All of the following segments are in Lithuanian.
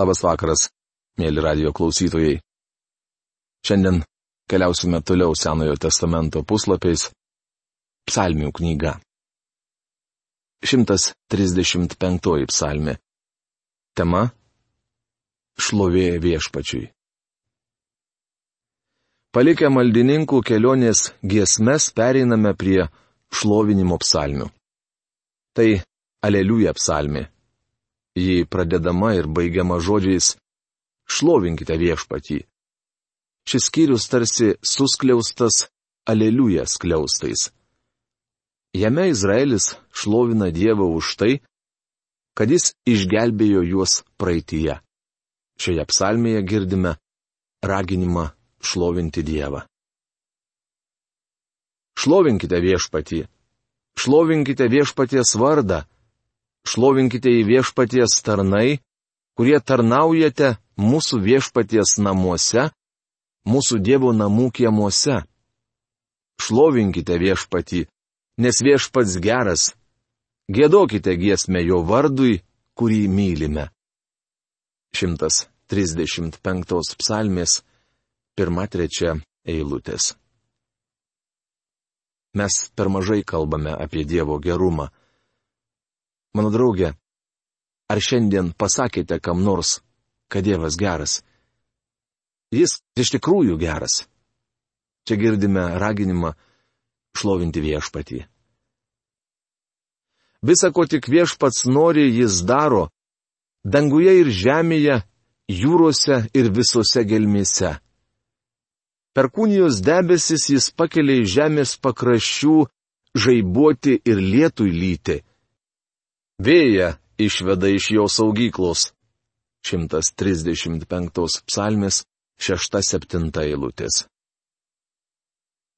Labas vakaras, mėly radio klausytojai. Šiandien keliausime toliau Senojo testamento puslapiais. Psalmių knyga. 135 psalmė. Tema - Šlovė viešpačiui. Palikę maldininkų kelionės giesmes pereiname prie šlovinimo psalmių. Tai Aleliuja psalmė, Ji pradedama ir baigiama žodžiais Šlovinkite viešpatį. Šis skyrius tarsi suskliaustas aleliuja skliaustais. Jame Izraelis šlovina Dievą už tai, kad jis išgelbėjo juos praeitie. Šioje psalmėje girdime raginimą šlovinti Dievą. Šlovinkite viešpatį. Šlovinkite viešpaties vardą šlovinkite į viešpaties tarnai, kurie tarnaujate mūsų viešpaties namuose, mūsų Dievo namų kiemuose. Šlovinkite viešpatį, nes viešpats geras. Gėdokite giesmę jo vardui, kurį mylime. 135 psalmės, 1-3 eilutės. Mes per mažai kalbame apie Dievo gerumą. Mano draugė, ar šiandien pasakėte kam nors, kad Dievas geras? Jis iš tikrųjų geras. Čia girdime raginimą šlovinti viešpatį. Visa, ko tik viešpats nori, jis daro - danguje ir žemėje, jūrose ir visose gelmėse. Per kūnijos debesis jis pakelia į žemės pakraščių žaibuoti ir lietui lyti Vėja išveda iš jo saugyklos. 135 psalmės 6-7 eilutės.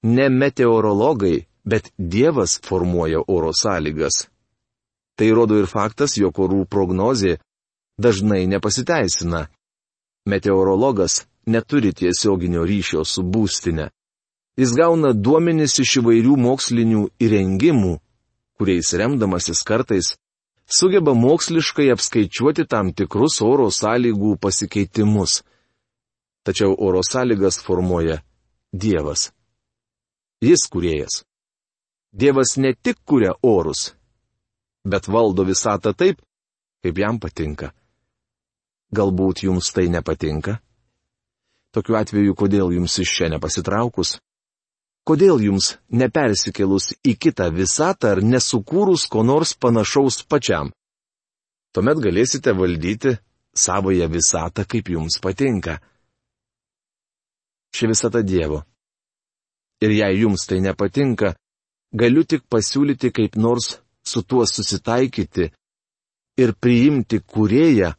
Ne meteorologai, bet Dievas formuoja oro sąlygas. Tai rodo ir faktas, jog orų prognozė dažnai nepasiteisina. Meteorologas neturi tiesioginio ryšio su būstinė. Jis gauna duomenis iš įvairių mokslinių įrengimų, kuriais remdamasis kartais sugeba moksliškai apskaičiuoti tam tikrus oro sąlygų pasikeitimus. Tačiau oro sąlygas formuoja Dievas. Jis kuriejas. Dievas ne tik kuria orus, bet valdo visatą taip, kaip jam patinka. Galbūt jums tai nepatinka? Tokiu atveju, kodėl jums iš čia nepasitraukus? Kodėl jums nepersikėlus į kitą visatą ar nesukūrus ko nors panašaus pačiam? Tuomet galėsite valdyti savoje visatą, kaip jums patinka. Ši visata Dievo. Ir jei jums tai nepatinka, galiu tik pasiūlyti kaip nors su tuo susitaikyti ir priimti kurėją,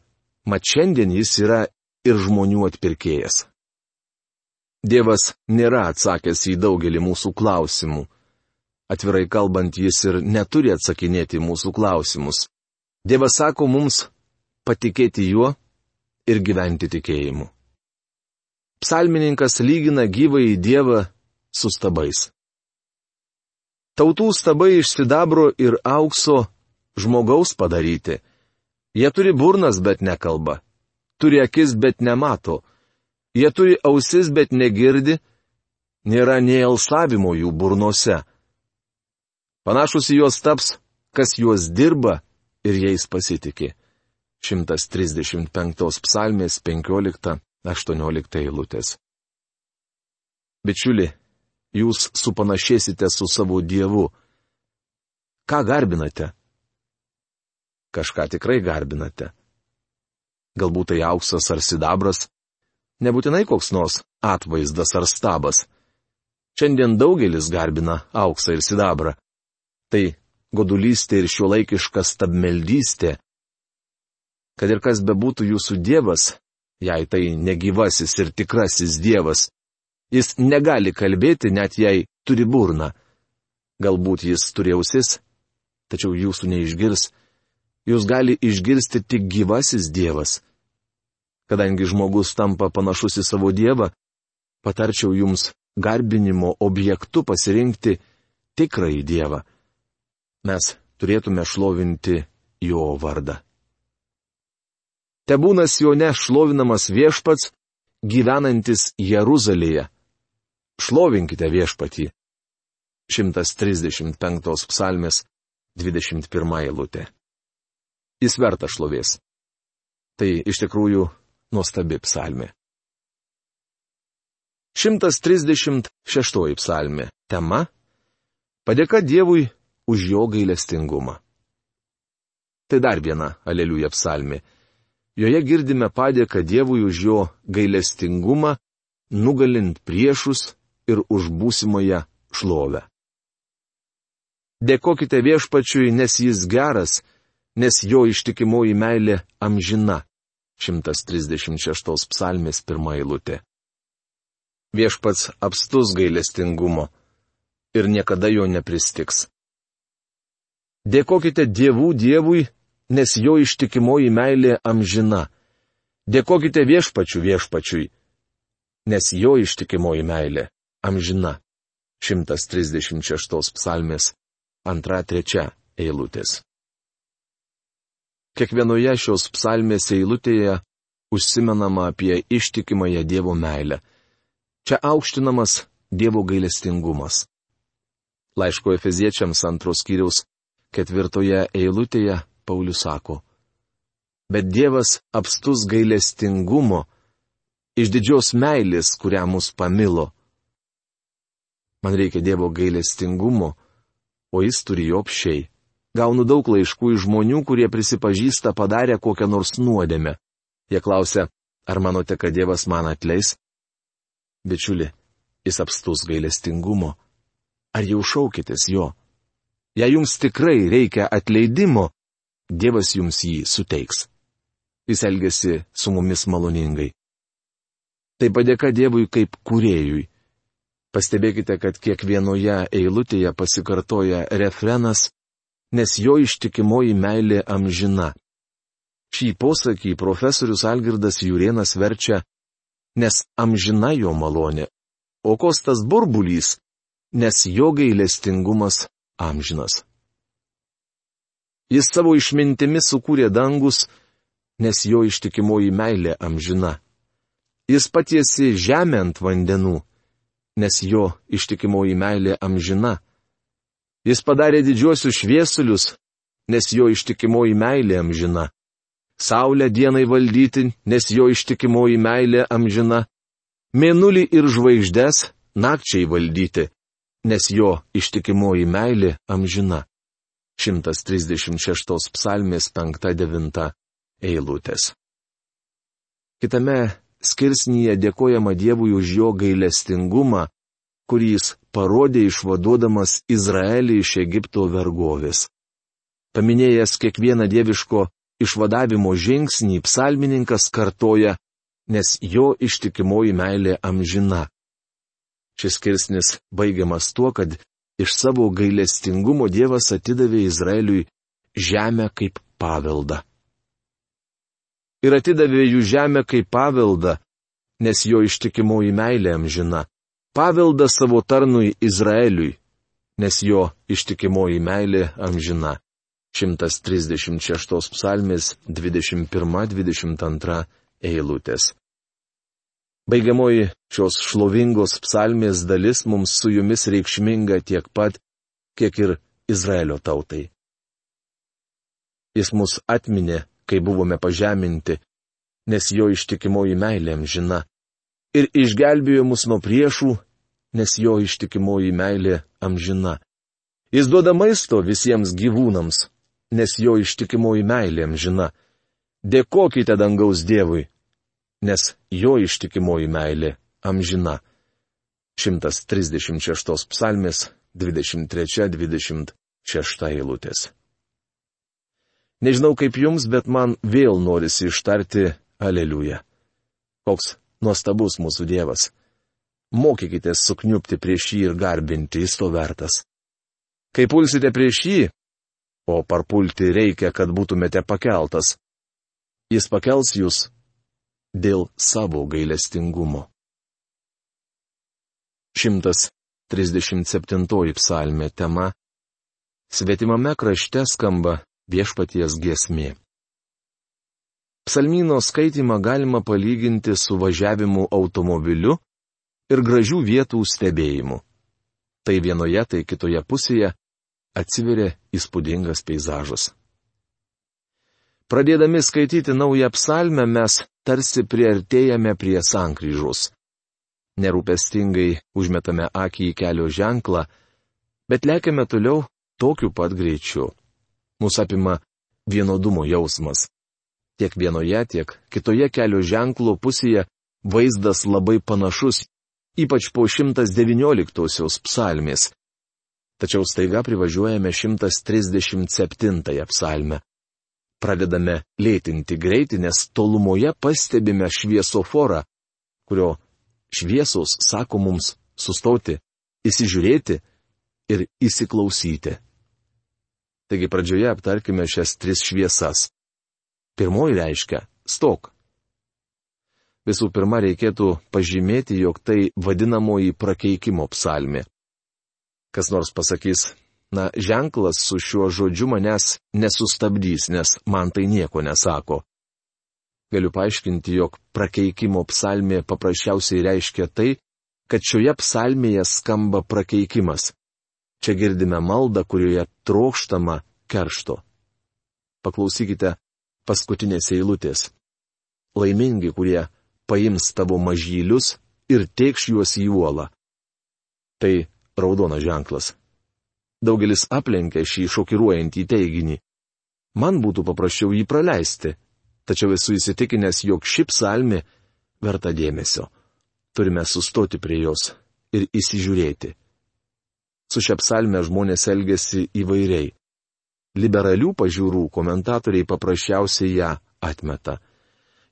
mat šiandien jis yra ir žmonių atpirkėjas. Dievas nėra atsakęs į daugelį mūsų klausimų. Atvirai kalbant, jis ir neturi atsakinėti mūsų klausimus. Dievas sako mums patikėti juo ir gyventi tikėjimu. Psalmininkas lygina gyvąjį Dievą su stabais. Tautų stabai iš sidabro ir aukso žmogaus padaryti. Jie turi burnas, bet nekalba. Turi akis, bet nemato Jie turi ausis, bet negirdi, nėra nei alsavimo jų burnose. Panašus į juos taps, kas juos dirba ir jais pasitikė. 135 psalmės 15-18 eilutės. Bičiuli, jūs supanašėsite su savo Dievu. Ką garbinate? Kažką tikrai garbinate. Galbūt tai auksas ar sidabras, nebūtinai koks nors atvaizdas ar stabas. Šiandien daugelis garbina auksą ir sidabrą. Tai godulystė ir šiuolaikiška stabmeldystė. Kad ir kas bebūtų jūsų dievas, jei tai negyvasis ir tikrasis dievas, jis negali kalbėti net jei turi burną. Galbūt jis turi ausis, tačiau jūsų neišgirs. Jūs gali išgirsti tik gyvasis dievas. Kadangi žmogus tampa panašus į savo dievą, patarčiau jums garbinimo objektu pasirinkti tikrąjį dievą. Mes turėtume šlovinti jo vardą. Te būna Sione šlovinamas viešpats, gyvenantis Jeruzalėje. Šlovinkite viešpatį. 135 psalmės 21 eilutė. Jis verta šlovės. Tai iš tikrųjų nuostabi psalmė. 136 psalmė. Tema - Padėka Dievui už jo gailestingumą. Tai dar viena Aleliuja psalmė. Joje girdime padėką Dievui už jo gailestingumą, nugalint priešus ir už būsimoje šlovę. Dėkokite viešpačiui, nes jis geras, nes jo ištikimoji meilė amžina. 136 psalmės pirmą eilutę. Viešpats apstus gailestingumo ir niekada jo nepristiks. Dėkokite dievų dievui, nes jo ištikimoji meilė amžina. Dėkokite viešpačių viešpačiui, nes jo ištikimoji meilė amžina. 136 psalmės antra trečia eilutės. Kiekvienoje šios psalmės eilutėje užsimenama apie ištikimąją Dievo meilę. Čia aukštinamas Dievo gailestingumas. Laiško Efeziečiams antros kiriaus ketvirtoje eilutėje Paulius sako. Bet Dievas apstus gailestingumo, iš didžios meilės, kurią mus pamilo. Man reikia Dievo gailestingumo, o jis turi jo apšiai. Gaunu daug laiškų iš žmonių, kurie prisipažįsta padarę kokią nors nuodėmę. Jie klausia, ar manote, kad Dievas man atleis? Bičiuli, jis apstus gailestingumo. Ar jau šaukitės jo? Jei jums tikrai reikia atleidimo, Dievas jums jį suteiks. Jis elgesi su mumis maloningai. Tai padėka Dievui kaip kuriejui. Pastebėkite, kad kiekvienoje eilutėje pasikartoja refrenas nes jo ištikimoji meilė amžina. Šį posakį profesorius Algirdas Jurienas verčia, nes amžina jo malonė, o kostas burbulys, nes jo gailestingumas amžinas. Jis savo išmintimi sukūrė dangus, nes jo ištikimoji meilė amžina. Jis patiesi žemę ant vandenų, nes jo ištikimoji meilė amžina. Jis padarė didžiuosius šviesulius, nes jo ištikimoji meilė amžina. Saulę dienai valdyti, nes jo ištikimoji meilė amžina. Mėnulį ir žvaigždės nakčiai valdyti, nes jo ištikimoji meilė amžina. 136 psalmės 5-9 eilutės. Kitame skirsnyje dėkojama Dievui už jo gailestingumą, kurį jis parodė išvaduodamas Izraelį iš Egipto vergovės. Paminėjęs kiekvieną dieviško išvadavimo žingsnį, psalmininkas kartoja, nes jo ištikimoji meilė amžina. Šis skirsnis baigiamas tuo, kad iš savo gailestingumo Dievas atidavė Izraeliui žemę kaip paveldą. Ir atidavė jų žemę kaip paveldą, nes jo ištikimoji meilė amžina paveldą savo tarnui Izraeliui, nes jo ištikimoji meilė amžina. 136 psalmės 21-22 eilutės. Baigiamoji šios šlovingos psalmės dalis mums su jumis reikšminga tiek pat, kiek ir Izraelio tautai. Jis mus atminė, kai buvome pažeminti, nes jo ištikimoji meilė amžina ir išgelbėjo mus nuo priešų, nes jo ištikimoji meilė amžina. Jis duoda maisto visiems gyvūnams, nes jo ištikimoji meilė amžina. Dėkokite dangaus Dievui, nes jo ištikimoji meilė amžina. 136 psalmės 23-26 eilutės. Nežinau kaip jums, bet man vėl norisi ištarti Aleliuja. Koks nuostabus mūsų Dievas. Mokykite sukniupti prieš jį ir garbinti, jis to vertas. Kai pulsite prieš jį, o parpulti reikia, kad būtumėte pakeltas, jis pakels jūs dėl savo gailestingumo. 137 psalmė tema Svetimame krašte skamba viešpaties giesmė. Psalmino skaitimą galima palyginti su važiavimu automobiliu ir gražių vietų stebėjimu. Tai vienoje, tai kitoje pusėje atsiveria įspūdingas peizažas. Pradėdami skaityti naują psalmę mes tarsi priartėjame prie sankryžos. Nerūpestingai užmetame akį į kelio ženklą, bet lėkiame toliau tokiu pat greičiu. Mūsų apima vienodumo jausmas. Tiek vienoje, tiek kitoje kelio ženklo pusėje vaizdas labai panašus, ypač po 119-osios psalmės. Tačiau staiga privažiuojame 137-ąją psalmę. Pradedame lėtinti greitį, nes tolumoje pastebime šviesoforą, kurio šviesos sako mums sustoti, įsižiūrėti ir įsiklausyti. Taigi pradžioje aptarkime šias tris šviesas. Pirmoji reiškia - stok. Visų pirma, reikėtų pažymėti, jog tai vadinamoji prakeikimo psalmi. Kas nors pasakys, na, ženklas su šiuo žodžiu manęs nesustabdys, nes man tai nieko nesako. Galiu paaiškinti, jog prakeikimo psalmė paprasčiausiai reiškia tai, kad šioje psalmėje skamba prakeikimas. Čia girdime maldą, kurioje trokštama keršto. Paklausykite paskutinės eilutės. Laimingi, kurie paims tavo mažylius ir tėkš juos į uolą. Tai raudonas ženklas. Daugelis aplenkia šį šokiruojantį teiginį. Man būtų paprasčiau jį praleisti, tačiau esu įsitikinęs, jog ši psalmi verta dėmesio. Turime sustoti prie jos ir įsižiūrėti. Su šia psalme žmonės elgesi įvairiai liberalių pažiūrų komentatoriai paprasčiausiai ją atmeta.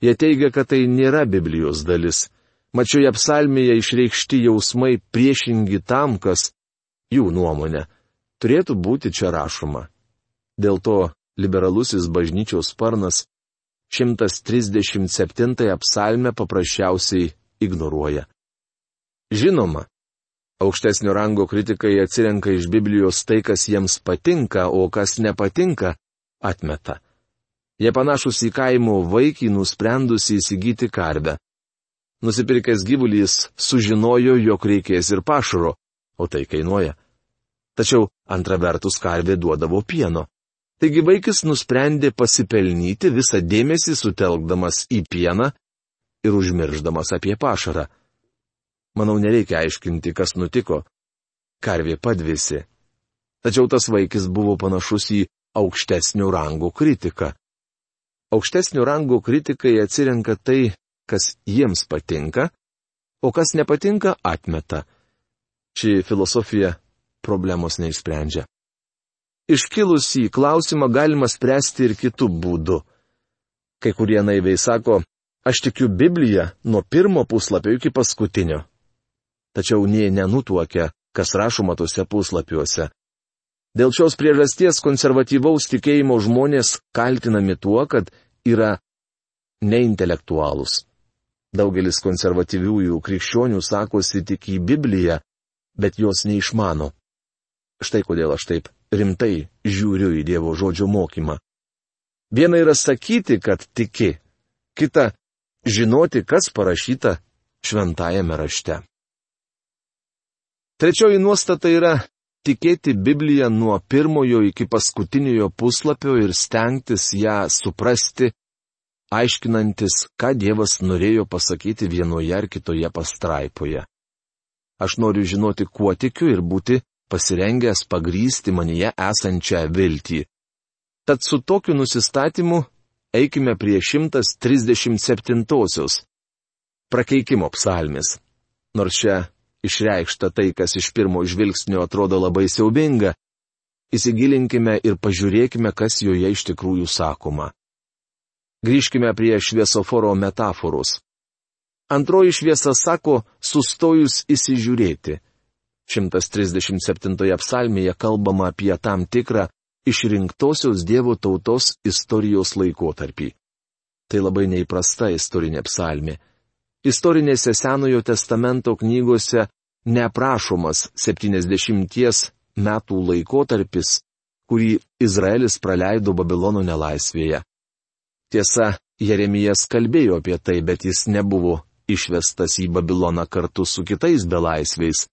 Jie teigia, kad tai nėra Biblijos dalis. Mačioje psalmėje išreikšti jausmai priešingi tam, kas jų nuomonė turėtų būti čia rašoma. Dėl to liberalusis bažnyčios sparnas 137 psalmę paprasčiausiai ignoruoja. Žinoma, Aukštesnio rango kritikai atsirenka iš Biblijos tai, kas jiems patinka, o kas nepatinka, atmeta. Jie panašus į kaimo vaikį nusprendusi įsigyti karvę. Nusipirkęs gyvulys sužinojo, jog reikės ir pašaro, o tai kainuoja. Tačiau antra vertus karvė duodavo pieno. Taigi vaikis nusprendė pasipelnyti visą dėmesį sutelkdamas į pieną ir užmirždamas apie pašarą. Manau, nereikia aiškinti, kas nutiko. Karvė padvėsi. Tačiau tas vaikis buvo panašus į aukštesnio rango kritiką. Aukštesnio rango kritikai atsirenka tai, kas jiems patinka, o kas nepatinka atmeta. Ši filosofija problemos neišsprendžia. Iškilusį klausimą galima spręsti ir kitų būdų. Kai kurie naiviai sako, aš tikiu Bibliją nuo pirmo puslapio iki paskutinio tačiau nie nenutuokia, kas rašoma tuose puslapiuose. Dėl šios priežasties konservatyvaus tikėjimo žmonės kaltinami tuo, kad yra neintelektualūs. Daugelis konservatyviųjų krikščionių sakosi tik į Bibliją, bet jos neišmano. Štai kodėl aš taip rimtai žiūriu į Dievo žodžio mokymą. Viena yra sakyti, kad tiki, kita - žinoti, kas parašyta šventajame rašte. Trečioji nuostata yra tikėti Bibliją nuo pirmojo iki paskutiniojo puslapio ir stengtis ją suprasti, aiškinantis, ką Dievas norėjo pasakyti vienoje ar kitoje pastraipoje. Aš noriu žinoti, kuo tikiu ir būti pasirengęs pagrysti manyje esančią viltį. Tad su tokiu nusistatymu eikime prie 137-osios prakeikimo psalmis. Nors čia išreikšta tai, kas iš pirmo žvilgsnio atrodo labai siaubinga, įsigilinkime ir pažiūrėkime, kas joje iš tikrųjų sakoma. Grįžkime prie šviesoforo metaforos. Antroji šviesa sako, sustojus įsižiūrėti. 137 psalmėje kalbama apie tam tikrą išrinktosios Dievo tautos istorijos laikotarpį. Tai labai neįprasta istorinė psalmė istorinėse Senojo testamento knygose neaprašomas 70 metų laikotarpis, kurį Izraelis praleido Babilono nelaisvėje. Tiesa, Jeremijas kalbėjo apie tai, bet jis nebuvo išvestas į Babiloną kartu su kitais belaisviais.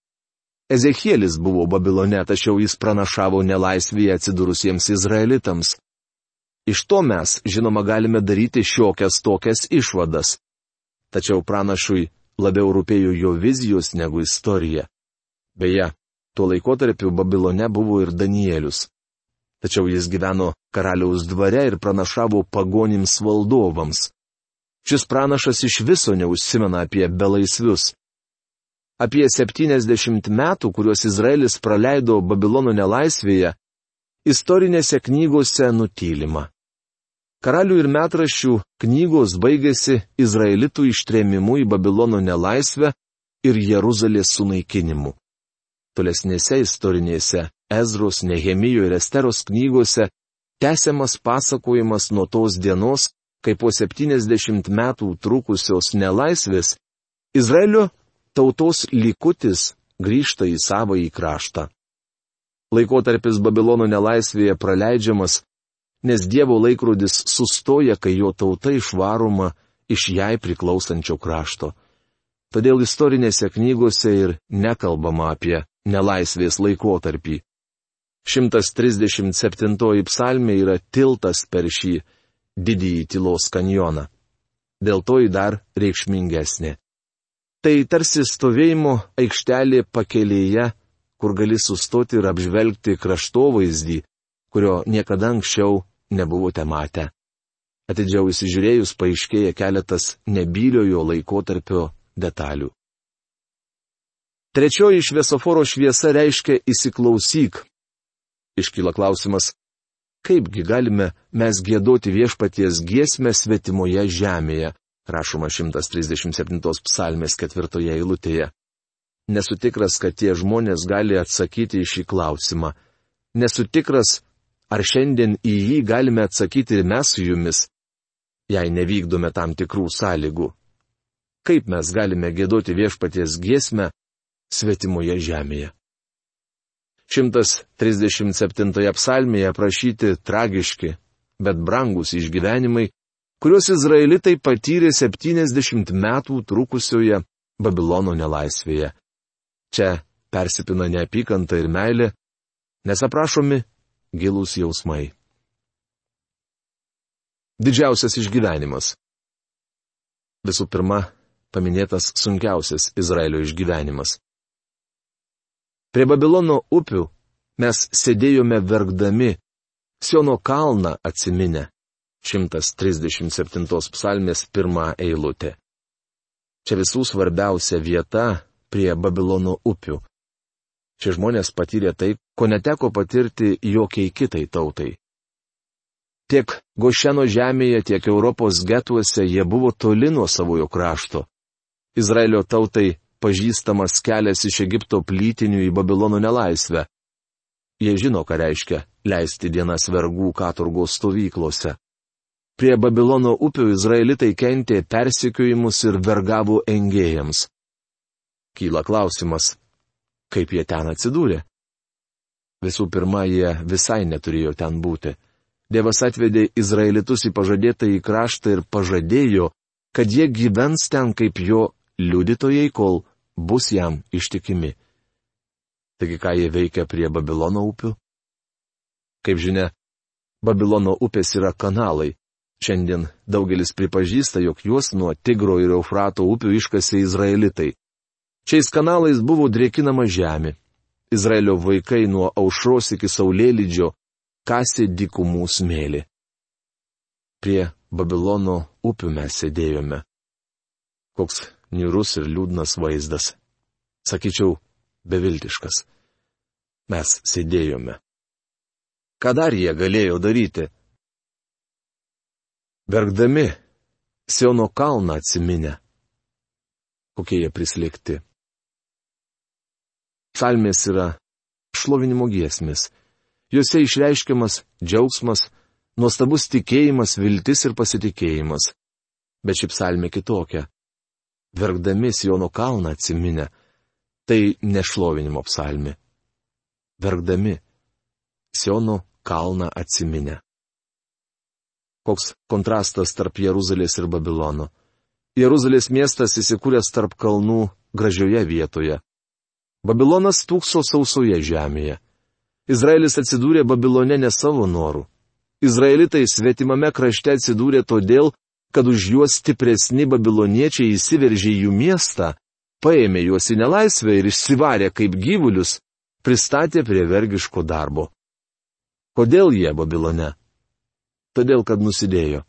Ezekielis buvo Babilone, tačiau jis pranašavo nelaisvėje atsidūrusiems izraelitams. Iš to mes, žinoma, galime daryti šiokias tokias išvadas. Tačiau pranašui labiau rūpėjo jo vizijos negu istorija. Beje, tuo laikotarpiu Babilone buvo ir Danielius. Tačiau jis gyveno karaliaus dvare ir pranašavo pagonims valdovams. Šis pranašas iš viso neužsimena apie belaisvius. Apie 70 metų, kuriuos Izraelis praleido Babilono nelaisvėje, istorinėse knygose nutylima. Karalių ir metraščių knygos baigėsi Izraelitų ištrėmimu į Babilono nelaisvę ir Jeruzalės sunaikinimu. Tolesnėse istorinėse Ezros, Nehemijo ir Esteros knygose tęsiamas pasakojimas nuo tos dienos, kai po 70 metų trukusios nelaisvės Izraelio tautos likutis grįžta į savo į kraštą. Laikotarpis Babilono nelaisvėje praleidžiamas, nes Dievo laikrodis sustoja, kai jo tauta išvaroma iš jai priklausančio krašto. Todėl istorinėse knygose ir nekalbama apie nelaisvės laikotarpį. 137 psalmė yra tiltas per šį didįjį tylos kanjoną. Dėl to jį dar reikšmingesnė. Tai tarsi stovėjimo aikštelė pakelėje, kur gali sustoti ir apžvelgti kraštovaizdį, kurio niekada anksčiau nebuvote matę. Atidžiau įsižiūrėjus paaiškėja keletas nebyliojo laikotarpio detalių. Trečioji šviesoforo šviesa reiškia įsiklausyk. Iškyla klausimas, Kaipgi galime mes gėdoti viešpaties giesmę svetimoje žemėje, rašoma 137 psalmės ketvirtoje eilutėje. Nesu tikras, kad tie žmonės gali atsakyti į šį klausimą. Nesu tikras, ar šiandien į jį galime atsakyti mes su jumis, jei nevykdome tam tikrų sąlygų. Kaip mes galime gėdoti viešpaties giesmę svetimoje žemėje? 137 psalmėje aprašyti tragiški, bet brangus išgyvenimai, kuriuos izraelitai patyrė 70 metų trukusioje Babilono nelaisvėje. Čia persipina neapykanta ir meilė, nes aprašomi gilūs jausmai. Didžiausias išgyvenimas. Visų pirma, paminėtas sunkiausias Izraelio išgyvenimas. Prie Babilono upių mes sėdėjome verkdami, Siono kalną atsiminę. 137 psalmės pirmą eilutę. Čia visų svarbiausia vieta prie Babilono upių. Šie žmonės patyrė tai, ko neteko patirti jokiai kitai tautai. Tiek Gošeno žemėje, tiek Europos getuose jie buvo toli nuo savojo krašto. Izraelio tautai pažįstamas kelias iš Egipto plytinių į Babilono nelaisvę. Jie žino, ką reiškia leisti dienas vergų katurgos stovyklose. Prie Babilono upių izraelitai kentė persikiojimus ir vergavo engėjams. Kyla klausimas, kaip jie ten atsidūrė? Visų pirma, jie visai neturėjo ten būti. Dievas atvedė izraelitus į pažadėtą į kraštą ir pažadėjo, kad jie gyvens ten kaip jo liudytojai, kol bus jam ištikimi. Taigi ką jie veikia prie Babilono upių? Kaip žinia, Babilono upės yra kanalai. Šiandien daugelis pripažįsta, jog juos nuo Tigro ir Eufrato upių iškasė izraelitai. Šiais kanalais buvo drėkinama žemė. Izraelio vaikai nuo aušros iki saulėlydžio kasė dikumų smėlį. Prie Babilono upių mes sėdėjome. Koks niurus ir liūdnas vaizdas. Sakyčiau, beviltiškas. Mes sėdėjome. Ką dar jie galėjo daryti? Verkdami, Siono kalną atsiminę. Kokie jie prislėgti. Psalmės yra šlovinimo giesmės. Juose išreiškiamas džiaugsmas, nuostabus tikėjimas, viltis ir pasitikėjimas. Bet ši psalmė kitokia verkdami Siono kalną atsiminę, tai nešlovinimo psalmi. Verkdami Siono kalną atsiminę. Koks kontrastas tarp Jeruzalės ir Babilono. Jeruzalės miestas įsikūręs tarp kalnų gražioje vietoje. Babilonas tūkso sausoje žemėje. Izraelis atsidūrė Babilone ne savo norų. Izraelitai svetimame krašte atsidūrė todėl, kad už juos stipresni babiloniečiai įsiveržė į jų miestą, paėmė juos į nelaisvę ir išsivarė kaip gyvulius, pristatė prie vergiško darbo. Kodėl jie Babilone? Todėl, kad nusidėjo.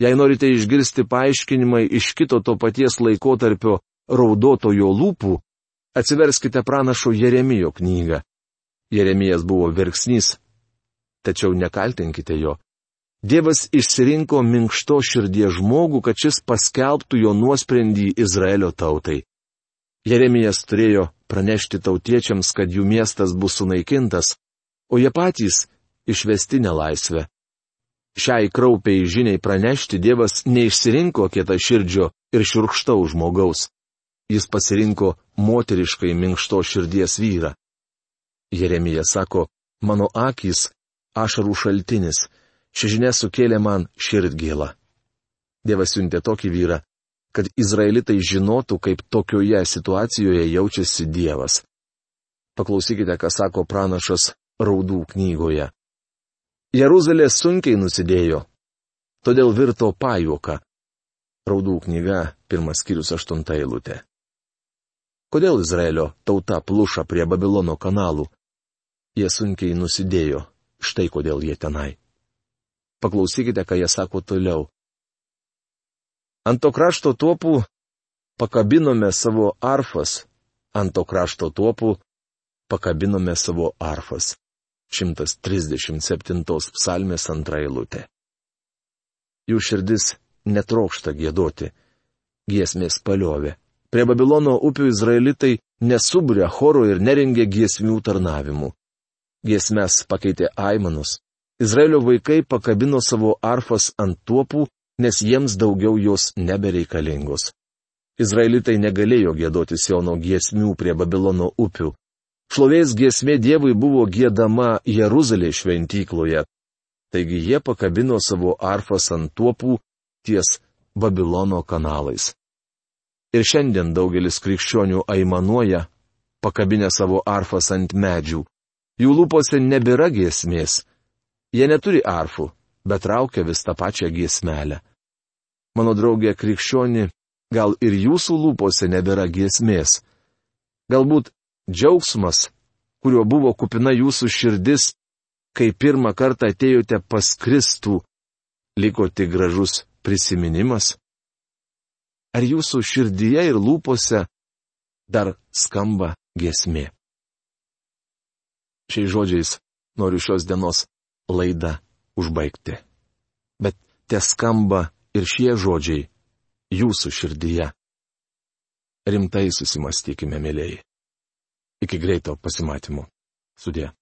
Jei norite išgirsti paaiškinimai iš kito to paties laikotarpio raudotojo lūpų, atsiverskite pranašo Jeremijo knygą. Jeremijas buvo verksnys. Tačiau nekaltinkite jo. Dievas išsirinko minkšto širdies žmogų, kad šis paskelbtų jo nuosprendį Izraelio tautai. Jeremijas turėjo pranešti tautiečiams, kad jų miestas bus sunaikintas, o jie patys išvesti nelaisvę. Šiai kraupiai žiniai pranešti Dievas neišsirinko kietą širdžio ir širkštau žmogaus. Jis pasirinko moteriškai minkšto širdies vyrą. Jeremija sako, mano akys - ašarų šaltinis, ši žinia sukėlė man širdgėlą. Dievas siuntė tokį vyrą, kad izraelitai žinotų, kaip tokioje situacijoje jaučiasi Dievas. Paklausykite, ką sako pranašas Raudų knygoje. Jeruzalė sunkiai nusidėjo, todėl virto pajuoka. Raudų knyga, pirmas skyrius aštunta eilutė. Kodėl Izraelio tauta pluša prie Babilono kanalų? Jie sunkiai nusidėjo, štai kodėl jie tenai. Paklausykite, ką jie sako toliau. Ant to krašto tuopų pakabinome savo arfas, ant to krašto tuopų pakabinome savo arfas. 137 psalmės antra eilutė. Jų širdis netrokšta gėdoti. Giesmės paliovė. Prie Babilono upių izraelitai nesubūrė choro ir nerengė giesmių tarnavimų. Giesmes pakeitė aimanus. Izraelio vaikai pakabino savo arfas ant tuopų nes jiems daugiau jos nebereikalingos. Izraelitai negalėjo gėdoti Siono giesmių prie Babilono upių. Šlovės giesmė Dievui buvo gėdama Jeruzalė šventykloje. Taigi jie pakabino savo arfas ant tuopų ties Babilono kanalais. Ir šiandien daugelis krikščionių aimanuoja, pakabinę savo arfas ant medžių. Jų lūpose nebėra giesmės. Jie neturi arfų, bet traukia vis tą pačią giesmelę. Mano draugė krikščioni, gal ir jūsų lūpose nebėra giesmės. Galbūt džiaugsmas, kurio buvo kupina jūsų širdis, kai pirmą kartą atėjote pas Kristų, liko tik gražus prisiminimas? Ar jūsų širdyje ir lūpose dar skamba giesmė? Šiais žodžiais noriu šios dienos laidą užbaigti. Bet te skamba ir šie žodžiai jūsų širdyje. Rimtai susimastykime, mėlyjei. Iki greito pasimatymo. Sudė.